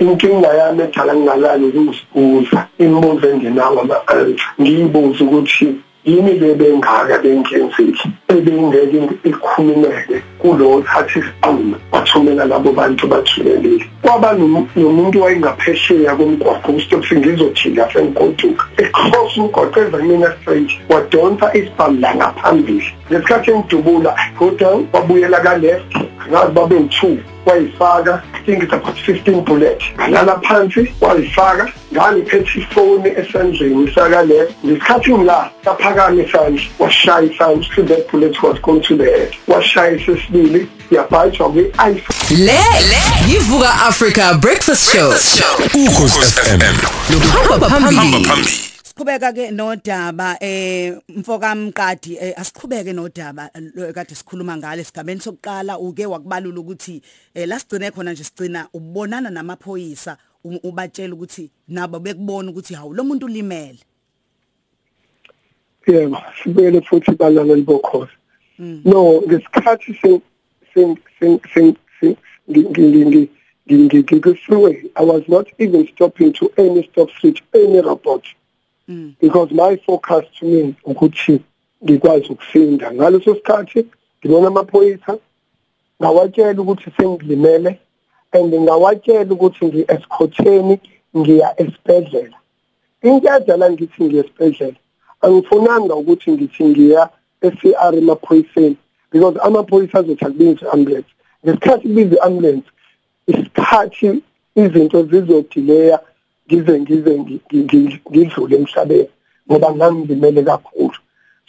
inkinga yami edala ngingalali ukuzibuza imibuzo engenawo ama-answer ngiyibuze ukuthi yini le bengaka bengenzeki ebengeke ikhulumeke kulo thatha isiquma wathumela labo bantu bathulelile kwaba nomuntu wayengaphesheya komgwaqo ustopsi ngizojika sengigoduka ecross umgwaqo eza mina straight wadonsa isibhamu la ngaphambili. Ngesikhathi engidubula kodwa wabuyela ka-left ngazi babe u-two wayifaka think it's about 15 bullet ngalala phansi wayifaka ngangiphethe ifoni esandleni saka le ngesikhathi ngila saphakama isandla washaya isandla so that bullet was gone to the head. Washaya isesibili yabhajwa kwi-iphone le yivuka africa breakfast show. Ukhosi FM hamba hamba phambili. phambili. Siqhubeka ke nodaba eh mfoka mqadi eh, asiqhubeke nodaba kade sikhuluma ngale sigabeni sokuqala uke wakubalula ukuthi eh, la sigcine khona nje sigcina ubonana namaphoyisa ubatshela ukuthi nabo bekubona ukuthi hawu lo muntu ulimele yebo sibuyele futhi balaleli bokhozi no ngesikhathi se se se se se ngikufreeway i was not even stopping to any stop switch any report because my focus to me ukuthi ngikwazi ukusinda. Ngaleso sikhathi ngibona amaphoyisa ngawatshela ukuthi sengilimele and ngawatshela ukuthi ngi-escorteni ngiya esibhedlela. Into yadala ngithi ngiya esibhedlela. Angifunanga ukuthi ngithi ngiya e-CR emaphoyiseni because amaphoyisa azothi akubize i-ambulance ngesikhathi kubiza i-ambulance isikhathi izinto zizodileya ngize ngize ngi- ngi- ngidlule emhlabeni ngoba ngangilimele kakhulu.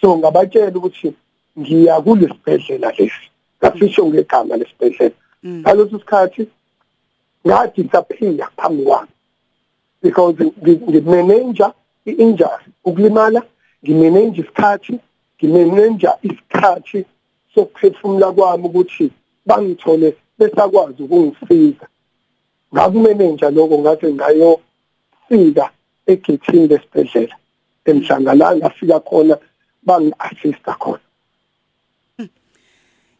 So ngabatshela ukuthi ngiya kulesibhedlela lesi ngafisho ngegama lesibhedlela. Ngaleso sikhathi ngathi ngisaphila phambi kwami because ngi- ngimanage i-injury. Ukulimala ngimanage isikhathi ngimanage isikhathi sokuphefumula kwami ukuthi bangithole besakwazi ukungisiza. Ngakumanage lokho ngathi ngayofika egethini lesibhedlela. Emhlanga la ngafika khona bangi-assista khona.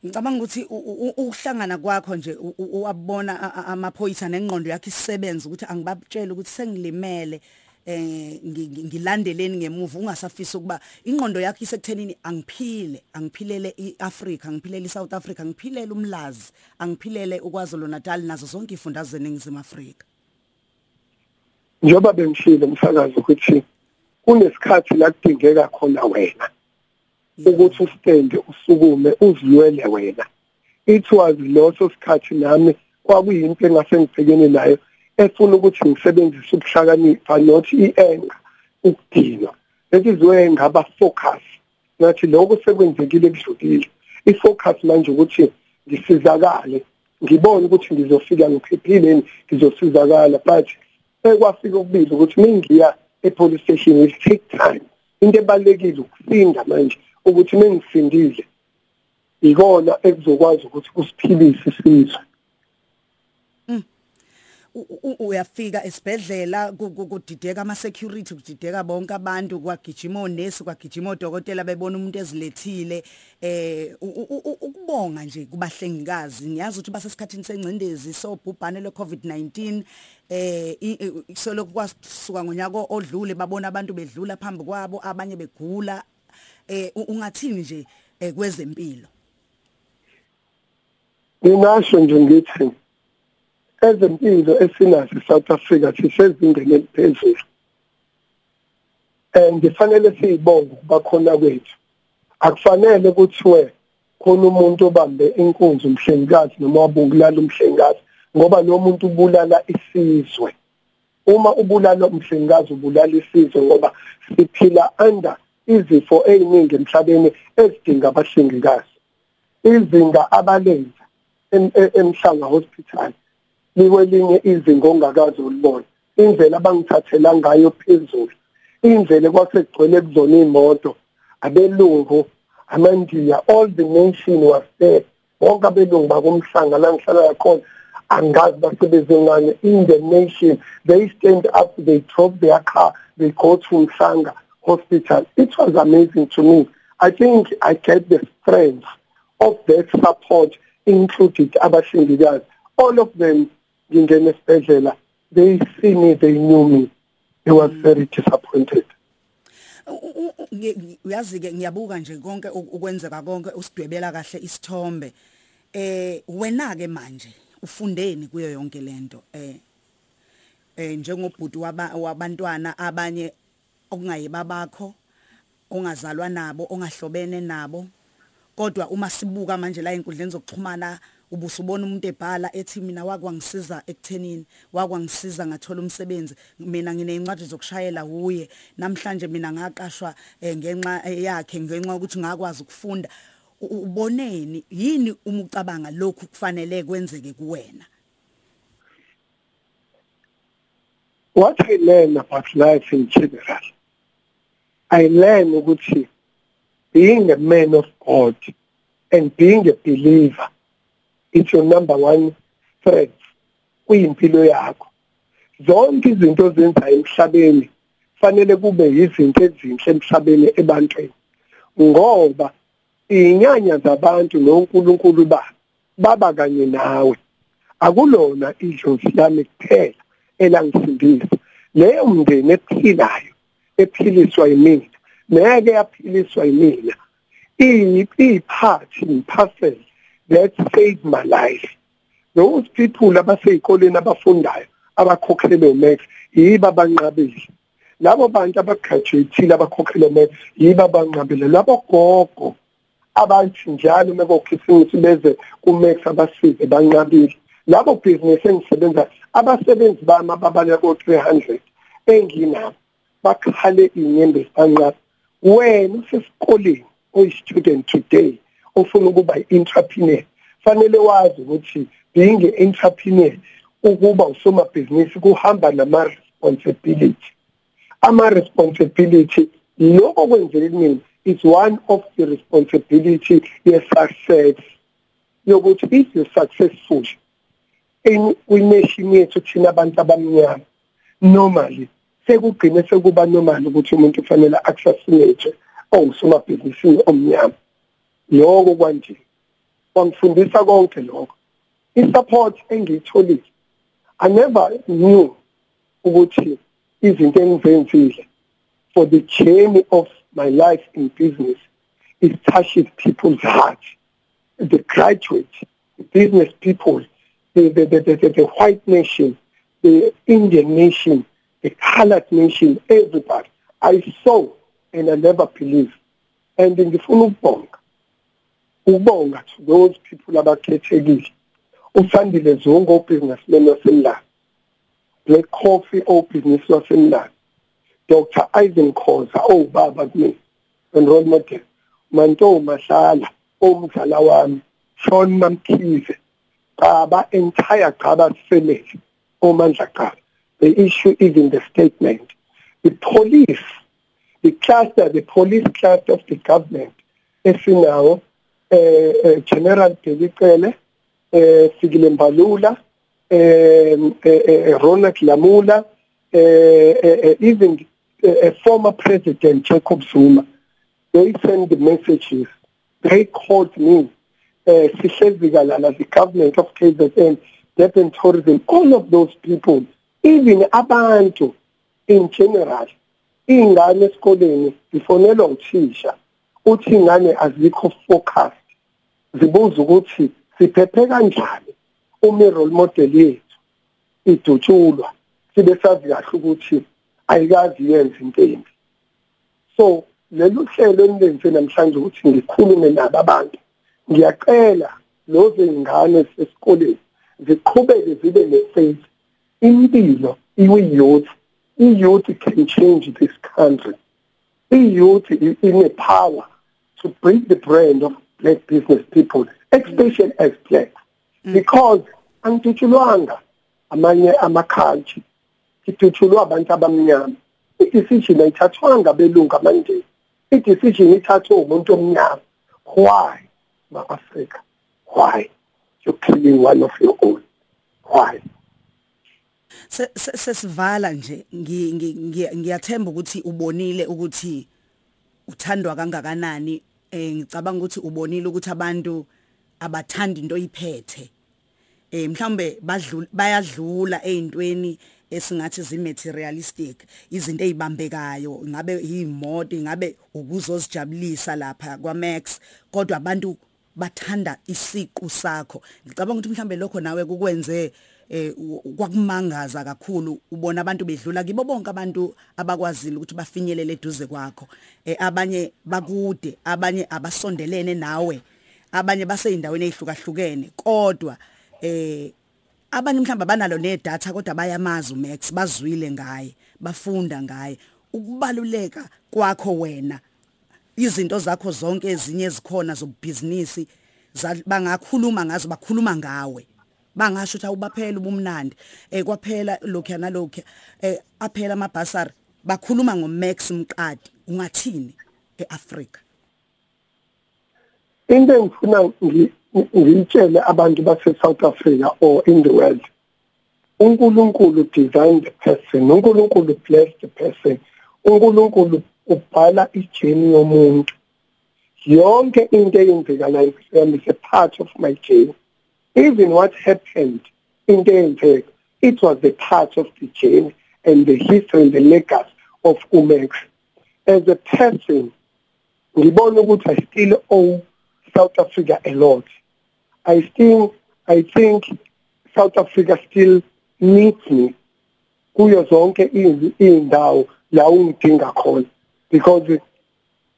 Ngicabanga ukuthi u- u- u- ukuhlangana kwakho nje u- u- wabona a- a- amaphoyisa nengqondo yakhe isebenza ukuthi angibatshela ukuthi sengilimele eh ngi- ngi- ngilandeleni ngemuva ungasafisa ukuba ingqondo yakhe isekuthenini angiphile angiphilele iAfrica angiphilele iSouth Africa ngiphilele umlazi angiphilele uKwaZulu Natal nazo zonke ifundazwe eningizimu Afrika. Njengoba bengishilo umsakazi ukuthi kunesikhathi la kudingeka khona wena ukuthi usitende usukume uzilwele wena. It was loso sikhathi nami kwakuyinto engase ngibhekene nayo efuna ukuthi ngisebenzise ubuhlakanipha not i-anger ukudinwa. Where ngaba focus. Ngathi lokho sekwenzekile kudlulile. I-focus manje ukuthi ngisizakale ngibone ukuthi ngizofika ngiphephile ngizosizakala but ekwafika ukubili ukuthi mingiya e-police station it take time into ebalekile ukusinda manje ukuthi mengisindile ikona ekuzokwazi ukuthi kusiphilise isizwe. U- u- uyafika esibhedlela ku- ku- kudideka ama security kudideka bonke abantu kwagijima onesi kwagijima odokotela bebona umuntu ezilethile. Eh ukubonga nje kubahlengikazi. Ngiyazi ukuthi basesikhathini sengcindezi sobhubhane le COVID-19 eh solokhu kwasuka ngonyaka odlule babona abantu bedlula phambi kwabo abanye begula. Eh ungathini nje eh, kwezempilo? Ngingasho nje ngithi ezempilo esinazo eSouth Africa sisezingeni eliphezulu. And kufanele siyibonge bakhona kwethu. Akufanele kuthiwe khona umuntu obambe inkunzi umhlengikazi noma wabulala umhlengikazi ngoba lo muntu ubulala isizwe. Uma ubulala umhlengikazi ubulala isizwe ngoba siphila under izifo eziningi emhlabeni ezidinga abahlengikazi. Izinga abalenza em- emhlanga hospital. Likwelinye izinga ongakazi ulibona indlela abangithathela ngayo phezulu indlela kwasekugcwele kuzona imoto abelungu amandiya all the nation was there. Wonke abelungu bakomhlanga la ngihlala khona angazi basebenze ngane in the nation they stand up they drove their car they go to Mhlanga hospital. It was amazing to me. I think i get the strength of that support included abahlengikazi. All of them ngingena esibhedlela they see me they knew me they was very disappointed uyazi ke ngiyabuka nje konke ukwenzeka konke usidwebela kahle isithombe. Eh wena ke manje ufundeni kuyo yonke lento eh eh njengobhuti wabantwana abanye okungayibabakho ongazalwa nabo ongahlobene nabo kodwa uma sibuka manje la inkundleni zokuxhumana ubusubona umuntu ebhala ethi mina wakwangisiza ekuthenini wakwangisiza ngathola umsebenzi. Mina nginey'ncwadi zokushayela wuye. Namhlanje mina ngaqashwa eh, ngenxa yakhe ngenxa ukuthi ngakwazi ukufunda. Uboneni yini uma ucabanga lokhu kufanele kwenzeke kuwena? What i learn about life in general i learn ukuthi being a man of god and being a believer it's your number one threat kuyimpilo yakho. Zonke izinto ozenzayo emhlabeni fanele kube izinto ezinhle emhlabeni ebantwini ngoba inyanya zabantu noNkulunkulu ba baba kanye nawe. Akulona idlozi lami kuphela elangisindisa leyo mndeni ephilayo ephiliswa yimina ngeke yaphiliswa yimina. Iyiphathi parcel that saved my life. Those people abaseyikoleni abafundayo abakhokhelwe umax yiba abanqabile. Labo bantu abagraduateile abakhokhelwe umax yiba abanqabile. Labo gogo abathi njalo mekokhisimusi beze kumax abasize banqabile. Labo business engisebenza abasebenzi bami ababaleka ko 300 enginabo bakhale inyembe zibanqaba wena usesikoleni oyi-student today ofuna ukuba i-entrepreneur. Fanele wazi ukuthi being i-entrepreneur ukuba usomabhizinisi kuhamba nama-responsibility. Ama-responsibility lokho kwenzela kumina is one of the responsibility ye-success yokuthi if you're successful in kwination yethu thina abantu abamnyama normally sekugcine sekuba normal ukuthi umuntu kufanele assassinate owusomabhizinisini omnyama. Lokho kwanje wangifundisa konke lokho. Isupport engiyitholile i never knew ukuthi izinto engizenzile for the journey of my life in business it touches people's heart the graduate the business people the the, the, the, the white nation the indian nation the colored nation everybody. I saw and i never believed. And ngifuna ukubonga ukubonga to those people abakhethekile usandile zonke obhizinismen wasemlando black coffee obhizinisi wasemlando dr ivan khoza owubaba kumina and role model. Manto mahlala omdlala wami Sean Mamkhize. Qaba entire Qaba family omandla Qaba. The issue is in the statement. The police the cluster the police cluster of the government esinawo eh, eh General Delicele eh Sigile Mbalula eh, eh, eh Ronald Lamula eh even uh, former president Jacob Zuma. They sent the messages. They called me uh, Sihlezi Kalala the government of KZN Durban tourism all of those people even abantu in general ingane esikoleni zifonelwa uthisha. Uthi ingane azikho focused. Zibuza ukuthi siphephe kanjani uma role model yethu idutshulwa sibe sazi kahle ukuthi ayikazi yenza into embi. So lelu hlelo enlenze namhlanje ukuthi ngikhulume nabo abantu ngiyacela lozo ingane sesikoleni ziqhubeke zibe nefaith. Impilo iwi-youth i-youth can change this country. I-youth ine-power to bring the brand of black business people especially as black mm. because angitutshulwanga amanye ama-culture ngidutshulwa abantu abamnyama. I-decision ayithathwanga belungu amandeni i-decision ithathwe umuntu omnyama. Why ma-afrika? Why? You're killing one of your own. Why? Sesivala nje. Ngiyathemba ukuthi ubonile ukuthi uthandwa kangakanani eh ngicabanga ukuthi ubonile ukuthi abantu abathanda into oyiphethe. Eh mhlambe badlula bayadlula ezintweni esingathi zimaterialistic izinto ezibambekayo ngabe imoto ngabe ukuzozijabulisa lapha kwaMax kodwa abantu bathanda isiqu sakho. Ngicabanga ukuthi mhlambe lokho nawe kukwenze eh kwakumangaza kakhulu ubona abantu bedlula kibo bonke abantu abakwazile ukuthi bafinyelele eduze kwakho. Eh abanye bakude abanye abasondelene nawe abanye baseyindaweni ezihlukahlukene kodwa eh abanye mhlawumbe banalo nedatha kodwa bayamazi uMax bazwile ngaye bafunda ngaye. Ukubaluleka kwakho wena izinto zakho zonke ezinye ezikhona zobhizinisi bangakhuluma ngazo bakhuluma ngawe. Bangasho ukuthi awubaphela ubumnandi. Eh kwaphela lokho nalokho eh aphela amabhasari bakhuluma ngoMax Mqadi ungathini eAfrika? Into engifuna ngiyitshele abantu base South Africa or in the world uNkulunkulu designed the person uNkulunkulu bless the person uNkulunkulu ubhala ijeni yomuntu. Yonke into eyenzekalayo is a part of my journey even what happened into eyenzeka it was a part of the journey and the history and the legacy of Umex as a person ngibona ukuthi I still owe South Africa a lot. I still I think South Africa still needs me kuyo zonke izindawo la ungidinga khona. Because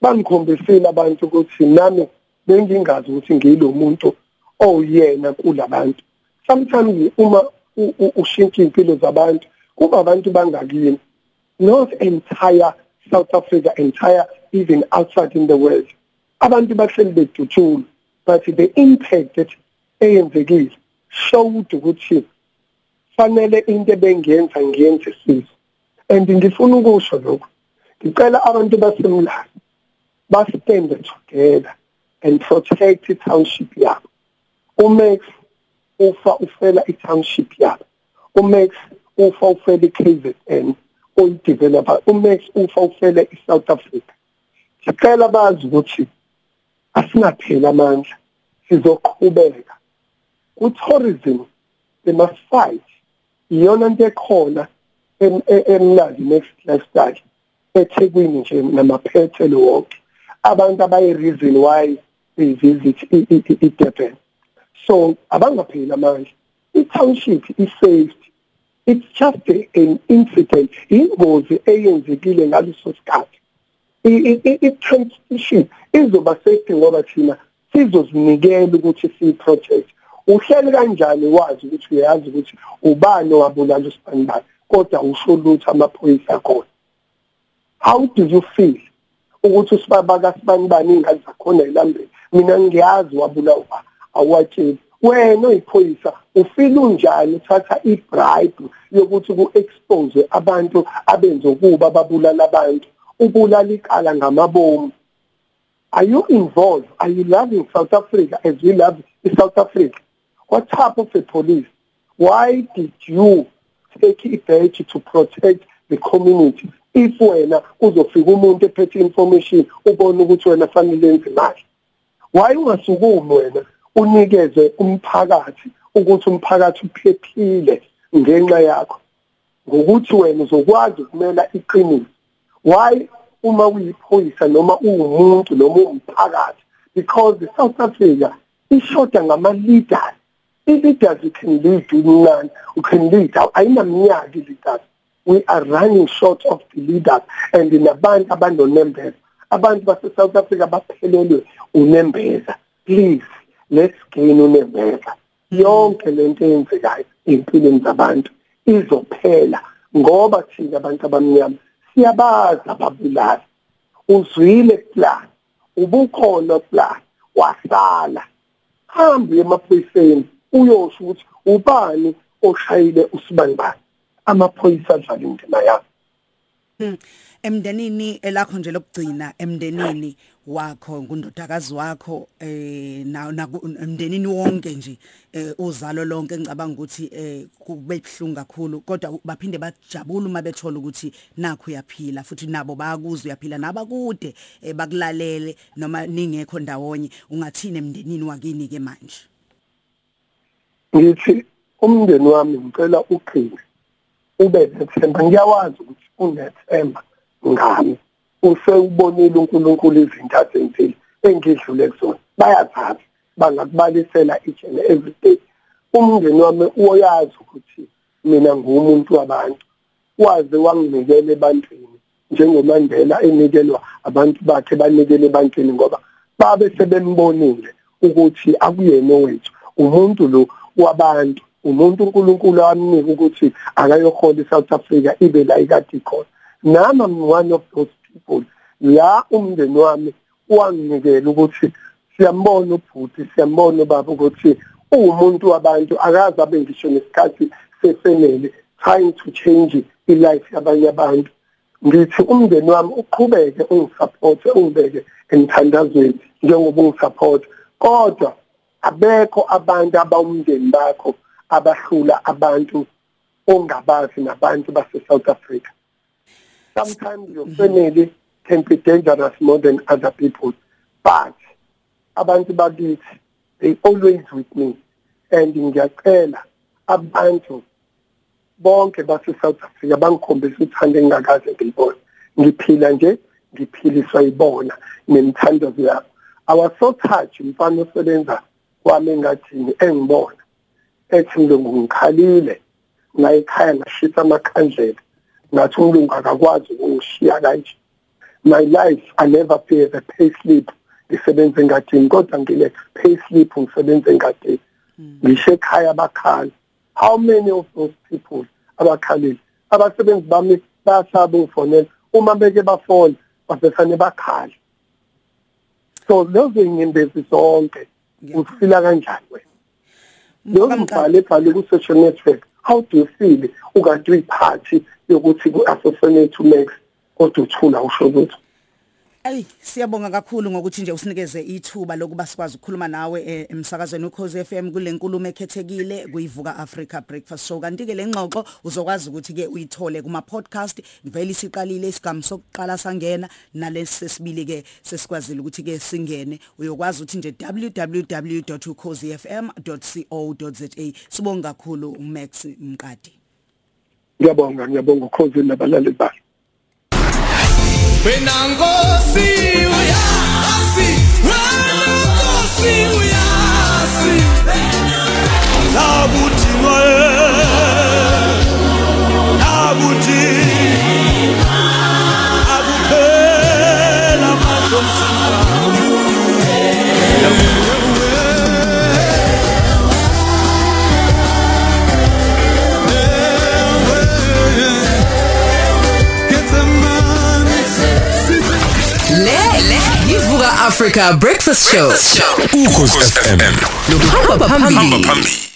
bangikhombisile abantu ukuthi nami bengingazi ukuthi ngilo muntu oyena kulabantu. Sometimes uma ushintsha impilo zabantu kuba abantu bangakini not entire South Africa entire even outside in the world abantu bahleli beduthula but the impact that eyenzekile showed ukuthi fanele into ebengiyenza ngiyenze sisi and ngifuna ukusho lokho ngicela abantu basemlando bastand together and protect i-township yabo. Umax ufa ufela i-township yabo. Umax ufa ufela i-KZN oyideveloper. Umax ufa ufela i-South Africa. Ngicela bazi ukuthi asinaphela amandla sizoqhubeka. Ku-tourism they must fight. Iyona into ekhona emnandi next lifestyle eThekwini nje namaphethelo wonke abantu abayi reason why they visit iDurban so abangapheli amandla. I-township is-saved it's just an incident ingozi eyenzekile ngaleso sikhathi. I-transition izoba safety ngoba thina sizozinikela ukuthi siyi-project uhleli kanjani wazi ukuthi uyazi ukuthi ubani owabulala usibanibani kodwa usho lutho amaphoyisa akhona. How do you feel ukuthi usibabaka sibanibani ingane zakhona elambeni mina ngiyazi wabulawa. Awatsheli wena oyiphoyisa ufila unjani? Uthatha ibribe yokuthi ku-expose abantu abenze ukuba babulala abantu ubulala ikala ngamabomu. Are you involved? Are you loving south africa as we love south africa? What type of a police? Why did you take a badge to protect the community? If wena uzofika umuntu ephethe information ubone ukuthi wena fanele enze imali why ungasukumi wena? Unikeze umphakathi ukuthi umphakathi uphephile ngenxa yakho. Ngokuthi wena uzokwazi ukumela iqiniso. Why uma uyiphoyisa noma uwumuntu noma umphakathi because the South Africa ishoda ngama leaders i-leaders you can lead umncane you can lead ayinaminyaka i-leaders. We are running short of the leaders. And nabantu abanonembeza. Abantu base-south africa baphelelwe unembeza. Please. Let's gain unembeza yonke lento eyenzekayo empilweni zabantu izophela ngoba thina abantu abamnyama siyabazi ababulali uzwile plan ubukhona plan wasala. Hambe emaphoyiseni uyosho ukuthi ubani oshayile usibanibani amaphoyisa adlala indima yabo emndenini elakho nje lokugcina emndenini wakho ngundodakazi wakho eh na emndenini wonke nje eh uzalo lonke ngicabanga ukuthi eh kube buhlungu kakhulu. Kodwa baphinde bajabula uma bethola ukuthi nakho uyaphila futhi nabo bayakuzwa uyaphila nabakude bakulalele noma ningekho ndawonye. Ungathini emndenini wakini ke manje? Ngithi umndeni wami ngicela uqine ube nethemba ngiyawazi ukuthi unethemba ngami usewubonile uNkulunkulu izinto azenzile engidlule kuzona. Bayathatha bangakubalisela each and every day. Umndeni wami uyazi ukuthi mina ngumuntu wabantu. Waze wanginikela ebantwini njengomandela enikelwa abantu bakhe banikele ebantwini ngoba babe sebembonile ukuthi akuyena owethu umuntu lo wabantu umuntu uNkulunkulu amnika ukuthi akayohola iSouth Africa ibe la ikade ikhona. Nami I'm one of those people la umndeni wami wanginikela ukuthi siyambona ubhuti siyambona baba ukuthi uwumuntu wabantu akaze abe ngisho nesikhathi sefamily trying to change ilife yabanye abantu. Ngithi umndeni wami uqhubeke ungisupport ungibeke emthandazweni njengoba ungisupport kodwa abekho abantu abawumndeni bakho abahlula abantu ongabazi nabantu base South Africa. Sometimes your family can be dangerous more than other people but abantu bakithi they always with me. And ngiyacela abantu bonke base South Africa bangikhombisa uthando engingakaze ngilibone ngiphila nje ngiphiliswa yibona nemthandazo yabo awaso touch mfana osebenza kwami engathini engibona ethi mlungu ngikhalile. Ngayikhaya ngashisa amakhandlela. Ngathi umlungu akakwazi ukungishiya kanje. My life i never pay the pay slip ngisebenza engadini kodwa ngile pay slip ngisebenza engadini ngisho ekhaya abakhala how many of those people abakhalile? Abasebenzi bami bayasaba ufonela. Uma beke bafona basefane bakhale so lezo inyembezi zonke. Ufila kanjani wena? Lo mbhalo ebhale ku social network. How do you feel? Ukanti uyiphathi. Yokuthi ku associate to max kodwa uthula usho ukuthi. Ey siyabonga kakhulu ngokuthi nje usinikeze ithuba lokuba sikwazi ukukhuluma nawe eh, emsakazweni ukhoze FM kule nkulumo ekhethekile kuyivuka Africa Breakfast Show. Kanti ke lengxoxo uzokwazi ukuthi ke uyithole kuma podcast vele isiqalile isigaba sokuqala sangena nalesi sesibili ke sesikwazile ukuthi ke singene. Uyokwazi ukuthi nje www.ukhozifm.co.za sibonga kakhulu uMax Mqadi. Ngiyabonga ngiyabonga ukhoze nabalali bakhe wena nkosi Africa Breakfast Show. ukhozi FM Lo hamba phambili.